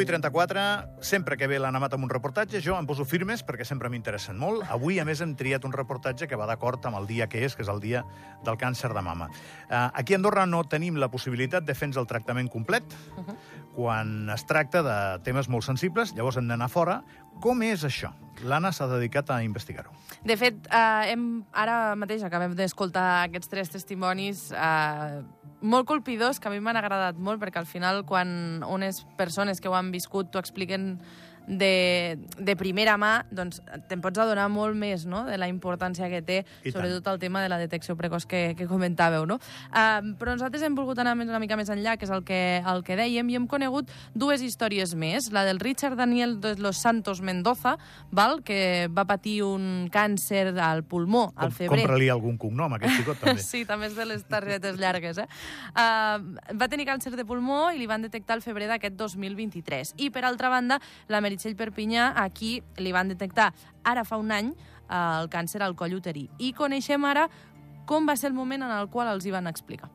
10 i 34, sempre que ve l'Anamat amb un reportatge, jo em poso firmes perquè sempre m'interessen molt. Avui, a més, hem triat un reportatge que va d'acord amb el dia que és, que és el dia del càncer de mama. Uh, aquí a Andorra no tenim la possibilitat de fer el tractament complet uh -huh. quan es tracta de temes molt sensibles, llavors hem d'anar fora. Com és això? L'Anna s'ha dedicat a investigar-ho. De fet, eh, hem, ara mateix acabem d'escoltar aquests tres testimonis eh, molt colpidors que a mi m'han agradat molt perquè al final quan unes persones que ho han viscut t'ho expliquen de, de primera mà, doncs te'n pots adonar molt més no? de la importància que té, I sobretot el tema de la detecció precoç que, que comentàveu. No? Uh, però nosaltres hem volgut anar una mica més enllà, que és el que, el que dèiem, i hem conegut dues històries més. La del Richard Daniel de los Santos Mendoza, val? que va patir un càncer al pulmó al Com, febrer. Compra-li algun cognom, aquest xicot, també. Sí, també és de les targetes llargues, eh? Uh, va tenir càncer de pulmó i li van detectar el febrer d'aquest 2023. I, per altra banda, la Meritxell Perpinyà, aquí li van detectar ara fa un any uh, el càncer al coll uterí. I coneixem ara com va ser el moment en el qual els hi van explicar.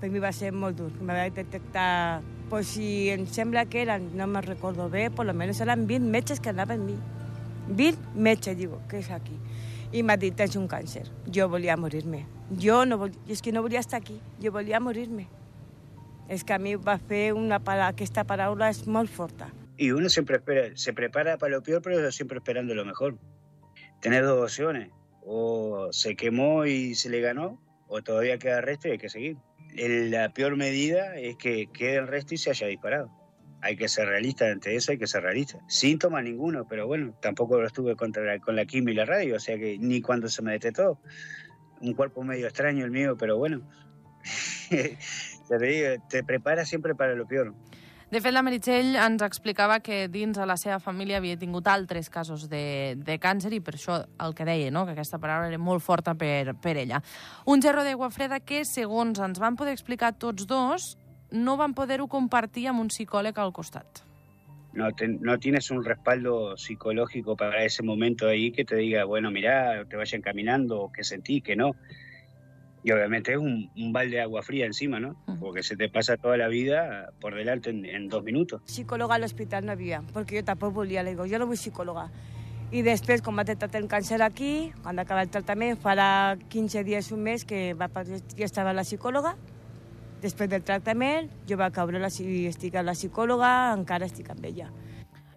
Per mi va ser molt dur. Me va detectar, pues si em sembla que eren, no me recordo bé, por lo menos eren 20 metges que anaven amb mi. 20 metges, digo, què és aquí? I m'ha dit, tens un càncer. Jo volia morir-me. Jo no volia, és que no volia estar aquí, jo volia morir-me. És que a mi va fer una paraula, aquesta paraula és molt forta. Y uno siempre espera, se prepara para lo peor, pero siempre esperando lo mejor. Tener dos opciones. O se quemó y se le ganó, o todavía queda resto y hay que seguir. La peor medida es que quede el resto y se haya disparado. Hay que ser realista ante eso, hay que ser realista. Síntomas ninguno, pero bueno, tampoco lo estuve contra con la quimio y la radio, o sea que ni cuando se me detectó. Un cuerpo medio extraño el mío, pero bueno. Te digo, te preparas siempre para lo peor. De fet, la Meritxell ens explicava que dins de la seva família havia tingut altres casos de, de càncer i per això el que deia, no? que aquesta paraula era molt forta per, per ella. Un gerro d'aigua freda que, segons ens van poder explicar tots dos, no van poder-ho compartir amb un psicòleg al costat. no, te- no tienes un respaldo psicológico para ese momento ahí que te diga, bueno, mirá, te vayan caminando, que sentí, que no. Y obviamente es un, un balde de agua fría encima, ¿no? Porque se te pasa toda la vida por delante en, en dos minutos. Psicòloga a l'hospital no havia, perquè jo tampoc volia, le digo, jo no vull psicòloga. I després, quan va detectar el càncer aquí, quan acaba el tractament, farà 15 dies, un mes, que va, ja estava la psicòloga. Després del tractament, jo va caure la, estic a la psicòloga, encara estic amb ella.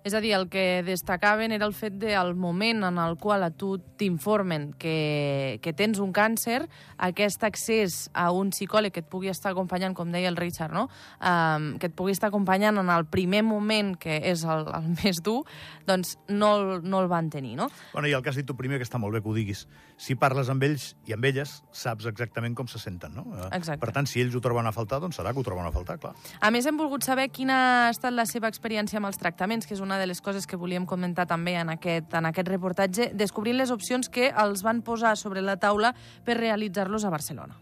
És a dir, el que destacaven era el fet del moment en el qual a tu t'informen que, que tens un càncer, aquest accés a un psicòleg que et pugui estar acompanyant, com deia el Richard, no? um, que et pugui estar acompanyant en el primer moment, que és el, el més dur, doncs no, no el van tenir, no? Bueno, i el que has dit tu primer, que està molt bé que ho diguis. Si parles amb ells i amb elles, saps exactament com se senten, no? Eh, Exacte. Per tant, si ells ho troben a faltar, doncs serà que ho troben a faltar, clar. A més, hem volgut saber quina ha estat la seva experiència amb els tractaments, que és una de les coses que volíem comentar també en aquest, en aquest reportatge, descobrint les opcions que els van posar sobre la taula per realitzar-los a Barcelona.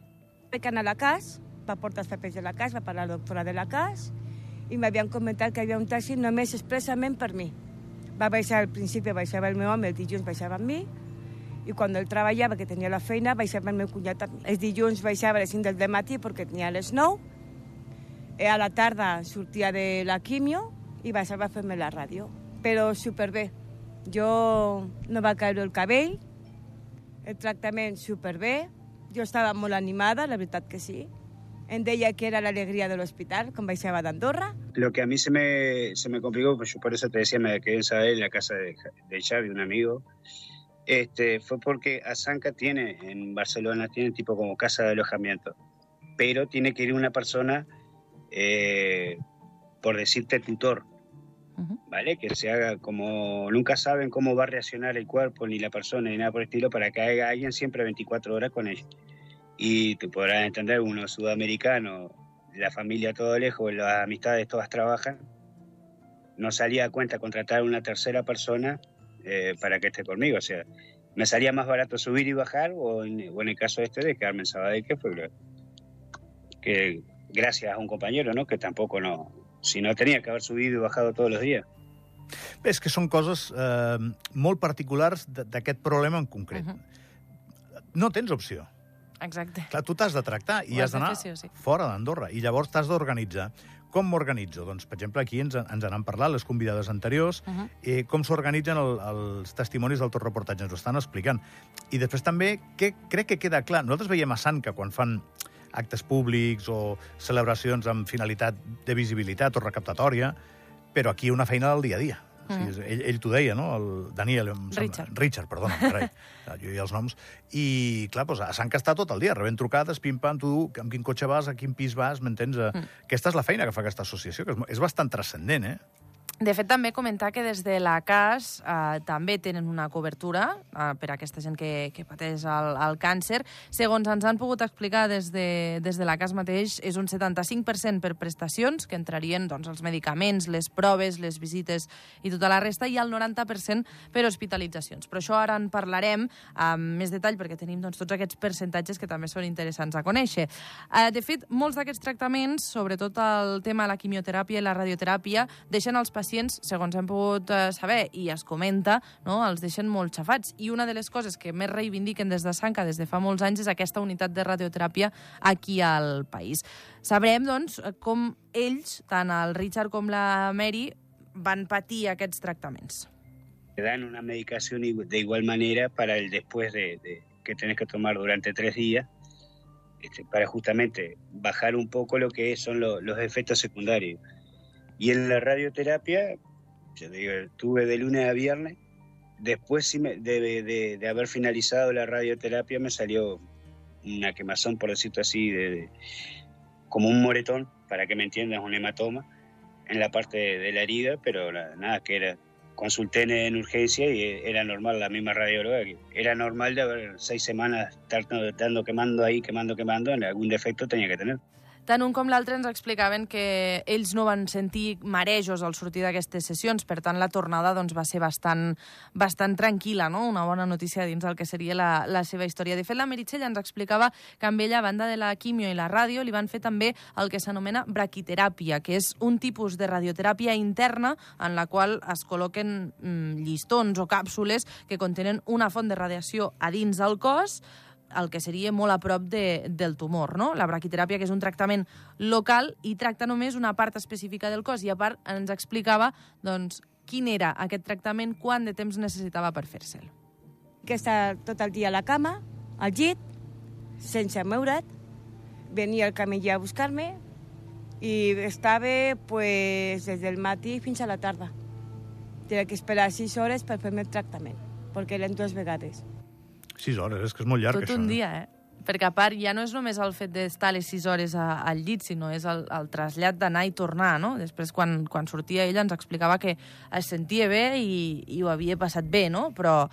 Vaig anar a la CAS, va portar els papers de la CAS, va parlar la doctora de la CAS, i m'havien comentat que hi havia un taxi només expressament per mi. Va baixar al principi, baixava el meu home, el dilluns baixava amb mi, i quan ell treballava, que tenia la feina, baixava el meu cunyat amb mi. Els dilluns baixava a les 5 del matí perquè tenia les 9, i a la tarda sortia de la quimio i baixava a fer-me la ràdio. Però superbé. Jo no va caure el cabell, el tractament superbé, jo estava molt animada, la veritat que sí. Em deia que era l'alegria de l'hospital, quan baixava d'Andorra. Lo que a mí se me, se me complicó, pues yo por eso te decía, me quedé en Sabadell, en la casa de, de Xavi, un amigo, este, fue porque Azanca tiene, en Barcelona, tiene tipo como casa de alojamiento, pero tiene que ir una persona, eh, por decirte tutor. ¿Vale? Que se haga como, nunca saben cómo va a reaccionar el cuerpo, ni la persona, ni nada por el estilo, para que haya alguien siempre 24 horas con ella. Y tú podrás entender, uno sudamericano, la familia todo lejos, las amistades todas trabajan, no salía a cuenta contratar a una tercera persona eh, para que esté conmigo. O sea, me salía más barato subir y bajar, o en, o en el caso este de quedarme en Sabadell, que fue que gracias a un compañero, ¿no? Que tampoco no, si no tenía que haber subido y bajado todos los días. Bé, és que són coses eh, molt particulars d'aquest problema en concret. Mhm. No tens opció. Exacte. Clar, tu t'has de tractar i Ho has d'anar sí sí. fora d'Andorra. I llavors t'has d'organitzar. com m'organitzo? Doncs, per exemple, aquí ens, ens n'han parlat les convidades anteriors, uh. -huh. eh, com s'organitzen el, els testimonis del tot reportatge, ens ho estan explicant. I després també, que crec que queda clar, nosaltres veiem a Sant que quan fan actes públics o celebracions amb finalitat de visibilitat o recaptatòria, però aquí una feina del dia a dia. O sigui, ell ell t'ho deia, no? El Daniel... em sembla- Richard. Richard, perdona, carai. jo i els noms. I, clar, doncs, que està tot el dia, rebent trucades, pim-pam, tu, amb quin cotxe vas, a quin pis vas, m'entens? Mm. Aquesta és la feina que fa aquesta associació, que és, és bastant transcendent, eh? De fet, també comentar que des de la CAS eh, també tenen una cobertura eh, per a aquesta gent que, que pateix el, el càncer. Segons ens han pogut explicar des de, des de la CAS mateix, és un 75% per prestacions, que entrarien doncs, els medicaments, les proves, les visites i tota la resta, i el 90% per hospitalitzacions. Però això ara en parlarem amb més detall, perquè tenim doncs, tots aquests percentatges que també són interessants a conèixer. Eh, de fet, molts d'aquests tractaments, sobretot el tema de la quimioteràpia i la radioteràpia, deixen els pacients, segons hem pogut eh, saber i es comenta, no, els deixen molt xafats. I una de les coses que més reivindiquen des de Sanca des de fa molts anys és aquesta unitat de radioteràpia aquí al país. Sabrem, doncs, com ells, tant el Richard com la Mary, van patir aquests tractaments. Te dan una medicación igu- de igual manera para el después de, de- que tenés que tomar durante tres días, este, para justamente bajar un poco lo que son lo- los efectos secundarios. Y en la radioterapia, yo digo, tuve de lunes a viernes, después de, haber finalizado la radioterapia me salió una quemazón, por decirlo así, de, como un moretón, para que me entiendas, un hematoma en la parte de, la herida, pero nada, que era consulté en, en urgencia y era normal, la misma radióloga, era normal de haber seis semanas estar dando, quemando ahí, quemando, quemando, algún defecto tenía que tener. Tant un com l'altre ens explicaven que ells no van sentir marejos al sortir d'aquestes sessions, per tant la tornada doncs, va ser bastant, bastant tranquil·la, no? una bona notícia dins del que seria la, la seva història. De fet, la Meritxell ens explicava que amb ella, a banda de la quimio i la ràdio, li van fer també el que s'anomena braquiteràpia, que és un tipus de radioteràpia interna en la qual es col·loquen mm, llistons o càpsules que contenen una font de radiació a dins del cos, el que seria molt a prop de, del tumor, no? La braquiteràpia, que és un tractament local i tracta només una part específica del cos i a part ens explicava doncs, quin era aquest tractament, quant de temps necessitava per fer-se'l. que estar tot el dia a la cama, al llit, sense moure't. Venia el camiller a buscar-me i estava pues, des del matí fins a la tarda. Tenia que esperar sis hores per fer-me el tractament, perquè eren dues vegades. Sis hores, és que és molt llarg, Tot això. un eh? dia, eh? Perquè a part ja no és només el fet d'estar les 6 hores a, al llit, sinó és el, el trasllat d'anar i tornar, no? Després, quan, quan sortia ella, ens explicava que es sentia bé i, i ho havia passat bé, no? Però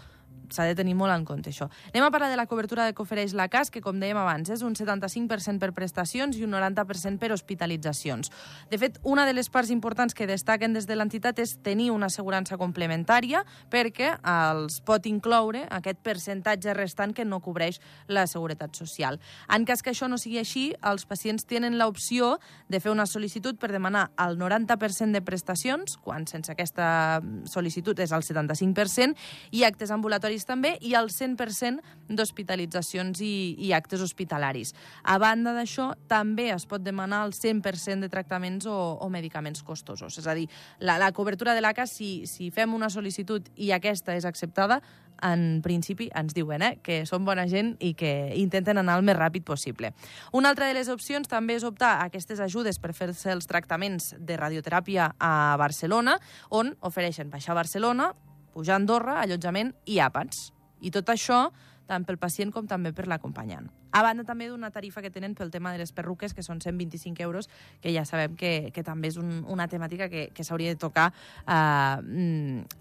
s'ha de tenir molt en compte, això. Anem a parlar de la cobertura que ofereix la CAS, que, com dèiem abans, és un 75% per prestacions i un 90% per hospitalitzacions. De fet, una de les parts importants que destaquen des de l'entitat és tenir una assegurança complementària perquè els pot incloure aquest percentatge restant que no cobreix la Seguretat Social. En cas que això no sigui així, els pacients tenen l'opció de fer una sol·licitud per demanar el 90% de prestacions, quan sense aquesta sol·licitud és el 75%, i actes ambulatoris també, i el 100% d'hospitalitzacions i, i actes hospitalaris. A banda d'això, també es pot demanar el 100% de tractaments o, o medicaments costosos. És a dir, la, la cobertura de l'ACA, si, si fem una sol·licitud i aquesta és acceptada, en principi ens diuen eh, que són bona gent i que intenten anar el més ràpid possible. Una altra de les opcions també és optar a aquestes ajudes per fer-se els tractaments de radioteràpia a Barcelona, on ofereixen baixar a Barcelona, pujar a Andorra, allotjament i àpats. I tot això tant pel pacient com també per l'acompanyant. A banda també d'una tarifa que tenen pel tema de les perruques, que són 125 euros, que ja sabem que, que també és un, una temàtica que, que s'hauria de tocar uh,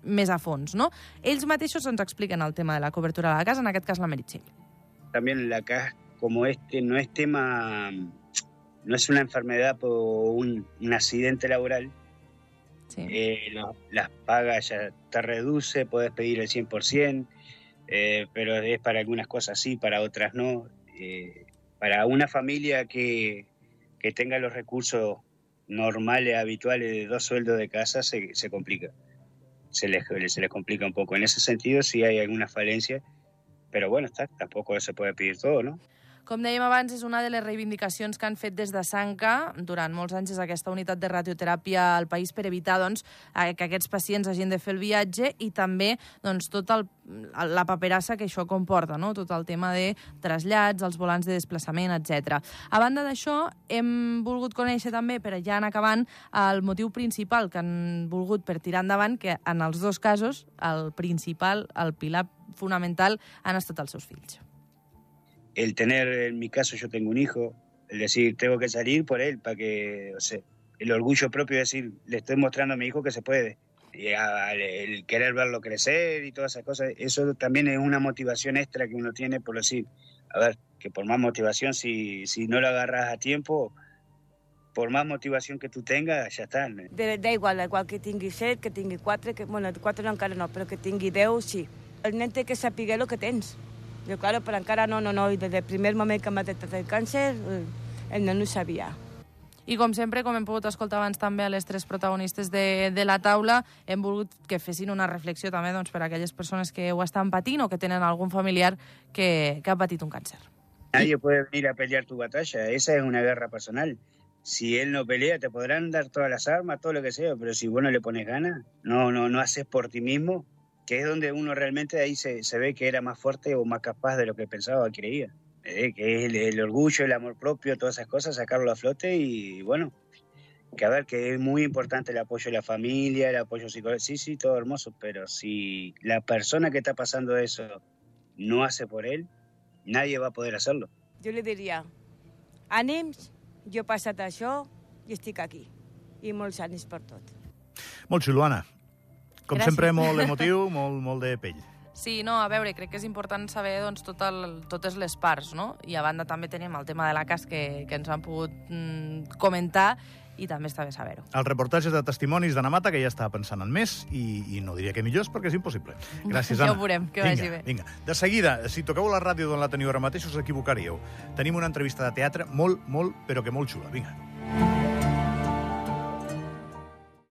més a fons. No? Ells mateixos ens expliquen el tema de la cobertura de la casa, en aquest cas la Meritxell. También la CAS, como este no es tema, no es una enfermedad o un, un accidente laboral, Sí. eh, las pagas ya te reduce, puedes pedir el 100%, eh, pero es para algunas cosas sí, para otras no. Eh, para una familia que, que tenga los recursos normales, habituales de dos sueldos de casa, se, se complica. Se les, se les complica un poco. En ese sentido sí hay alguna falencia, pero bueno, está, tampoco se puede pedir todo, ¿no? Com dèiem abans, és una de les reivindicacions que han fet des de Sanca durant molts anys des d'aquesta unitat de radioteràpia al país per evitar doncs, eh, que aquests pacients hagin de fer el viatge i també doncs, tot el, la paperassa que això comporta, no? tot el tema de trasllats, els volants de desplaçament, etc. A banda d'això, hem volgut conèixer també, per ja anar acabant, el motiu principal que han volgut per tirar endavant, que en els dos casos, el principal, el pilar fonamental, han estat els seus fills el tener, en mi caso yo tengo un hijo, el decir, tengo que salir por él para que, o sea, el orgullo propio de decir, le estoy mostrando a mi hijo que se puede. Y el querer verlo crecer y todas esas cosas, eso también es una motivación extra que uno tiene por decir, a ver, que por más motivación, si, si no lo agarras a tiempo, por más motivación que tú tengas, ya está. Da igual, igual que tingui set, que tingui quatre, que, bueno, quatre no no, però que tingui deu, sí. El nen que saber el que tens. Jo, claro, però encara no, no, no. I des del primer moment que m'ha detectat el càncer, eh, el nen no ho sabia. I com sempre, com hem pogut escoltar abans també a les tres protagonistes de, de la taula, hem volgut que fessin una reflexió també doncs, per a aquelles persones que ho estan patint o que tenen algun familiar que, que ha patit un càncer. Nadie puede venir a pelear tu batalla, esa es una guerra personal. Si él no pelea, te podrán dar todas las armas, todo lo que sea, pero si vos no le pones ganas, no, no, no haces por ti mismo, que es donde uno realmente ahí se, se, ve que era más fuerte o más capaz de lo que pensaba o creía. Eh, que es el, el, orgullo, el amor propio, todas esas cosas, sacarlo a flote y bueno, que a ver, que es muy importante el apoyo de la familia, el apoyo psicológico, sí, sí, todo hermoso, pero si la persona que está pasando eso no hace por él, nadie va a poder hacerlo. Yo le diría, ànims, jo he passat això i estic aquí. I molts ànims per tot. Molt xulo, Anna. Com Gràcies. sempre, molt emotiu, molt, molt de pell. Sí, no, a veure, crec que és important saber doncs, tot el, totes les parts, no? I a banda també tenim el tema de la cas que, que ens han pogut mm, comentar i també està bé saber-ho. El reportatge de testimonis d'Anna Mata, que ja estava pensant en més, i, i no diria que millors perquè és impossible. Gràcies, Anna. ja ho veurem, que vinga, vagi bé. Vinga, de seguida, si toqueu la ràdio d'on la teniu ara mateix, us equivocaríeu. Tenim una entrevista de teatre molt, molt, però que molt xula. Vinga.